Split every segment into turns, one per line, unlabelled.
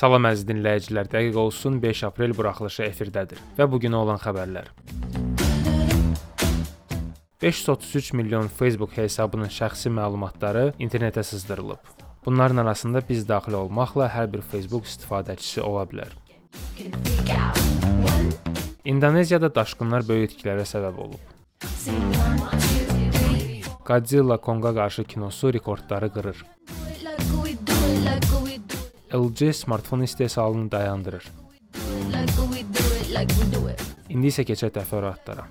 Salam əziz dinləyicilər, dəqiq olsun 5 aprel buraxılışı efirdədir və bu günə olan xəbərlər. 533 milyon Facebook hesabının şəxsi məlumatları internetə sızdırılıb. Bunların arasında biz daxil olmaqla hər bir Facebook istifadəçisi ola bilər. İndoneziyada daşqınlar böyük itkilərə səbəb olub. Godzilla Konga qarşı kinosu rekordları qırır. LG smartfon istehsalını dayandırır. İndi isə keçək təfərrüatlara.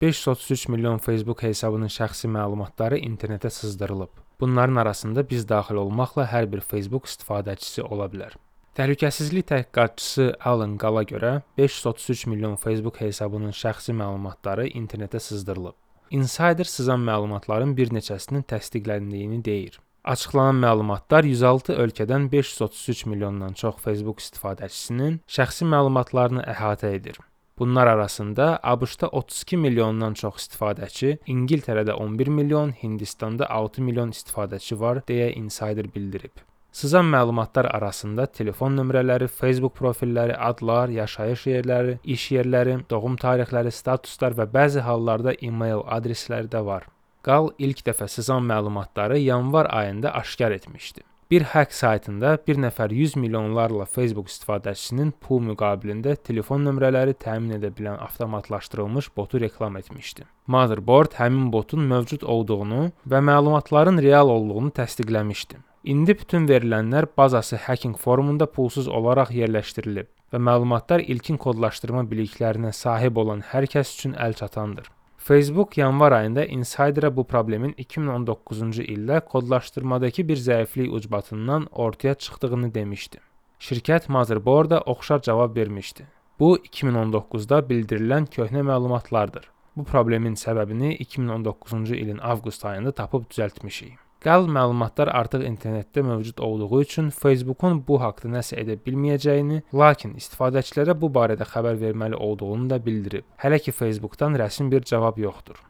533 milyon Facebook hesabının şəxsi məlumatları internetə sızdırılıb. Bunların arasında biz daxil olmaqla hər bir Facebook istifadəçisi ola bilər. Təhlükəsizlik təhqiqatçısı Alan Qala görə 533 milyon Facebook hesabının şəxsi məlumatları internetə sızdırılıb. Insider sızan məlumatların bir neçəsinin təsdiqləndiyini deyir. Açıqlanan məlumatlar 106 ölkədən 533 milyondan çox Facebook istifadəçisinin şəxsi məlumatlarını əhatə edir. Bunlar arasında ABŞ-da 32 milyondan çox istifadəçi, İngiltərədə 11 milyon, Hindistanda 6 milyon istifadəçi var, deyə Insider bildirib. Sızan məlumatlar arasında telefon nömrələri, Facebook profilləri, adlar, yaşayış yerləri, iş yerləri, doğum tarixləri, statuslar və bəzi hallarda e-mail adresləri də var. Qal ilk dəfə sızan məlumatları yanvar ayında aşkar etmişdi. Bir hack saytında bir nəfər 100 milyonlarla Facebook istifadəçisinin pul müqabilində telefon nömrələri təmin edə bilən avtomatlaşdırılmış botu reklam etmişdi. Motherboard həmin botun mövcud olduğunu və məlumatların real olduğunu təsdiqləmişdi. İndi bütün verilənlər bazası hacking forumunda pulsuz olaraq yerləşdirilib və məlumatlar ilkin kodlaşdırma biliklərinə sahib olan hər kəs üçün əlçatandır. Facebook yanvar ayında Insider-a bu problemin 2019-cu ildə kodlaşdırmadakı bir zəiflik ucbatından ortaya çıxdığını demişdi. Şirkət Motherboard-a oxşar cavab vermişdi. Bu 2019-da bildirilən köhnə məlumatlardır. Bu problemin səbəbini 2019-cu ilin avqust ayında tapıb düzəltmişik. Qəl məlumatlar artıq internetdə mövcud olduğu üçün Facebookun bu haqqda nəsə edə bilməyəcəyini, lakin istifadəçilərə bu barədə xəbər verməli olduğunu da bildirib. Hələ ki Facebookdan rəsmi bir cavab yoxdur.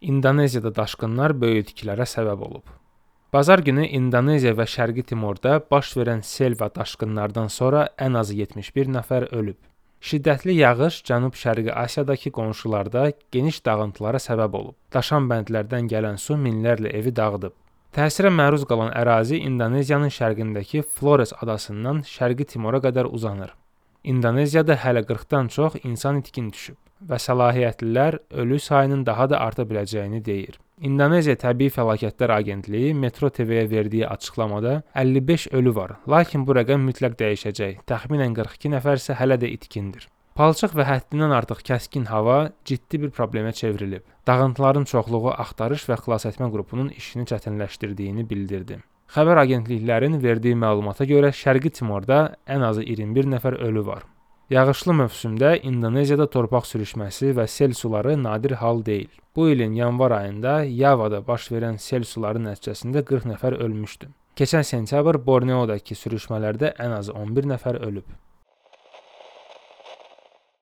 İndoneziyada daşqınlar böyük itkilərə səbəb olub. Bazar günü İndoneziya və Şərqi Timorda baş verən sel və daşqınlardan sonra ən azı 71 nəfər ölüb. Şiddətli yağış Cənub-Şərqi Asiyadakı qonşularda geniş dağıntılara səbəb olub. Daşan bəndlərdən gələn su minlərlə evi dağıdıb. Təsirə məruz qalan ərazi İndoneziyanın şərqindəki Flores adasından Şərqi Timora qədər uzanır. İndoneziyada hələ 40-dan çox insan itkin düşüb və səlahiyyətlilər ölü sayının daha da arta biləcəyini deyir. İndoneziya Təbii Fəlakətlər Agentliyi Metro TV-yə verdiyi açıqlamada 55 ölü var, lakin bu rəqəm mütləq dəyişəcək. Təxminən 42 nəfər isə hələ də itkindir. Palçıq və həddindən artıq kəskin hava ciddi bir problemə çevrilib. Dağıntıların çoxluğu axtarış və xilasetmə qrupunun işini çətinləşdirdiyini bildirdi. Xəbər agentliklərinin verdiyi məlumata görə Şərqi Timorda ən azı 21 nəfər ölü var. Yağışlı mövsümdə İndoneziyada torpaq sürüşməsi və sel suları nadir hal deyil. Bu ilin yanvar ayında Yavada baş verən sel suları nəticəsində 40 nəfər ölmüşdü. Keçən sentyabr Borneodakı sürüşmələrdə ən azı 11 nəfər ölüb.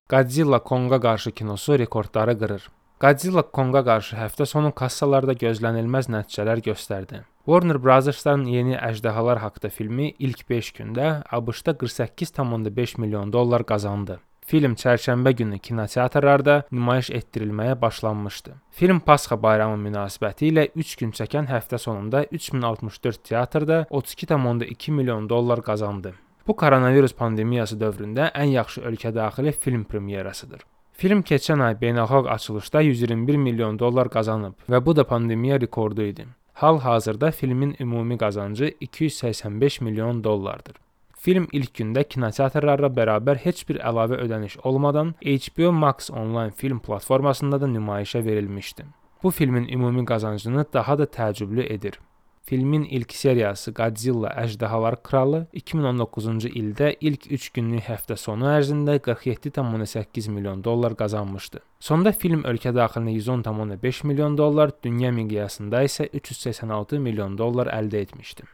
Godzilla Konga qarşı kinosu rekordları qırır. Godzilla Konga qarşı həftə sonu kassalarda gözlənilməz nəticələr göstərdi. Warner Bros.-ların yeni Əjdahalar haqqında filmi ilk 5 gündə ABŞ-da 48,5 milyon dollar qazandı. Film çərşənbə günü kinoteatrlarda nümayiş etdirilməyə başlanmışdı. Film Pasxa bayramı münasibətilə 3 gün çəkən həftə sonunda 3064 teatrda 32,2 milyon dollar qazandı. Bu koronavirus pandemiyası dövründə ən yaxşı ölkə daxili film premyerasıdır. Film keçən ay beynəlxalq açılışda 121 milyon dollar qazanıb və bu da pandemiya rekordu idi. Hal-hazırda filmin ümumi qazancı 285 milyon dollardır. Film ilk gündə kinoteatrlarla bərabər heç bir əlavə ödəniş olmadan HBO Max onlayn film platformasında da nümayişə verilmişdi. Bu filmin ümumi qazancını daha da təəccüblü edir. Filmin ilk seriyası Godzilla Əjdahalar Kralı 2019-cu ildə ilk 3 günlük həftə sonu ərzində 47,8 milyon dollar qazanmışdı. Sonda film ölkə daxilində 110,5 milyon dollar, dünya miqyasında isə 386 milyon dollar əldə etmişdi.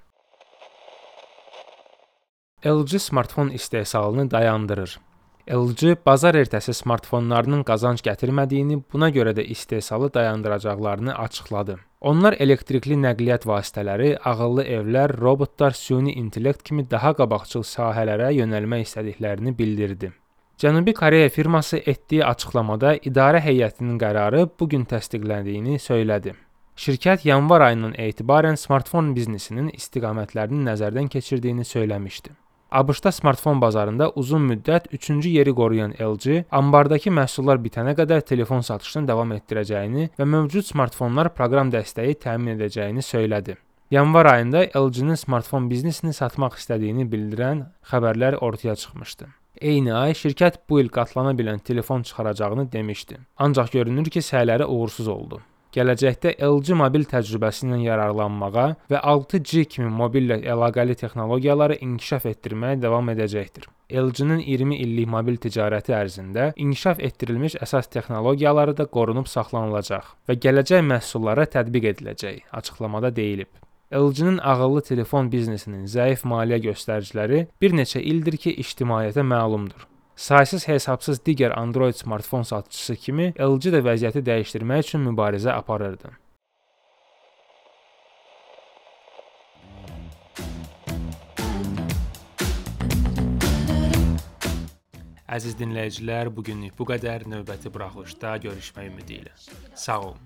LG smartfon istehsalını dayandırır. LG bazar ertəsi smartfonlarının qazanc gətirmədiyini, buna görə də istehsalı dayandıracaqlarını açıqladı. Onlar elektrikli nəqliyyat vasitələri, ağıllı evlər, robotlar, süni intellekt kimi daha qabaqcıl sahələrə yönəlmək istədiklərini bildirdi. Cənubi Koreya firması etdiyi açıqlamada idarə heyətinin qərarı bu gün təsdiqləndiyini söylədi. Şirkət yanvar ayından etibarən smartfon biznesinin istiqamətlərini nəzərdən keçirdiyini söyləmişdi. ABŞ-da smartfon bazarında uzun müddət 3-cü yeri qoruyan LG ambardakı məhsullar bitənə qədər telefon satışını davam etdirəcəyini və mövcud smartfonlar proqram dəstəyi təmin edəcəyini söylədi. Yanvar ayında LG-nin smartfon biznesini satmaq istədiyini bildirən xəbərlər ortaya çıxmışdı. Eyni ay şirkət bu il qatlana bilən telefon çıxaracağını demişdi. Ancaq görünür ki, səyləri uğursuz oldu. Gələcəkdə LG mobil təcrübəsindən yararlanmağa və 6G kimi mobillə əlaqəli texnologiyaları inkişaf etdirməyə davam edəcəkdir. LG-nin 20 illik mobil ticarəti ərzində inkişaf etdirilmiş əsas texnologiyaları da qorunub saxlanılacaq və gələcək məhsullara tətbiq ediləcək, açıqlamada deyilib. LG-nin ağıllı telefon biznesinin zəif maliyyə göstəriciləri bir neçə ildir ki, ictimaiyyətə məlumdur. Saysız hesabsız digər Android smartfon satıcısı kimi LG də vəziyyəti dəyişdirmək üçün mübarizə aparırdı. Əziz dinləyicilər, bu günlük bu qədər. Növbəti buraxılışda görüşmək ümidi ilə. Sağ olun.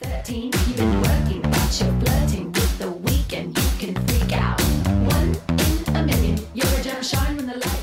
13, you've been working, but you're flirting with the weekend. You can freak out. One in a million. You're a gem shine when the light.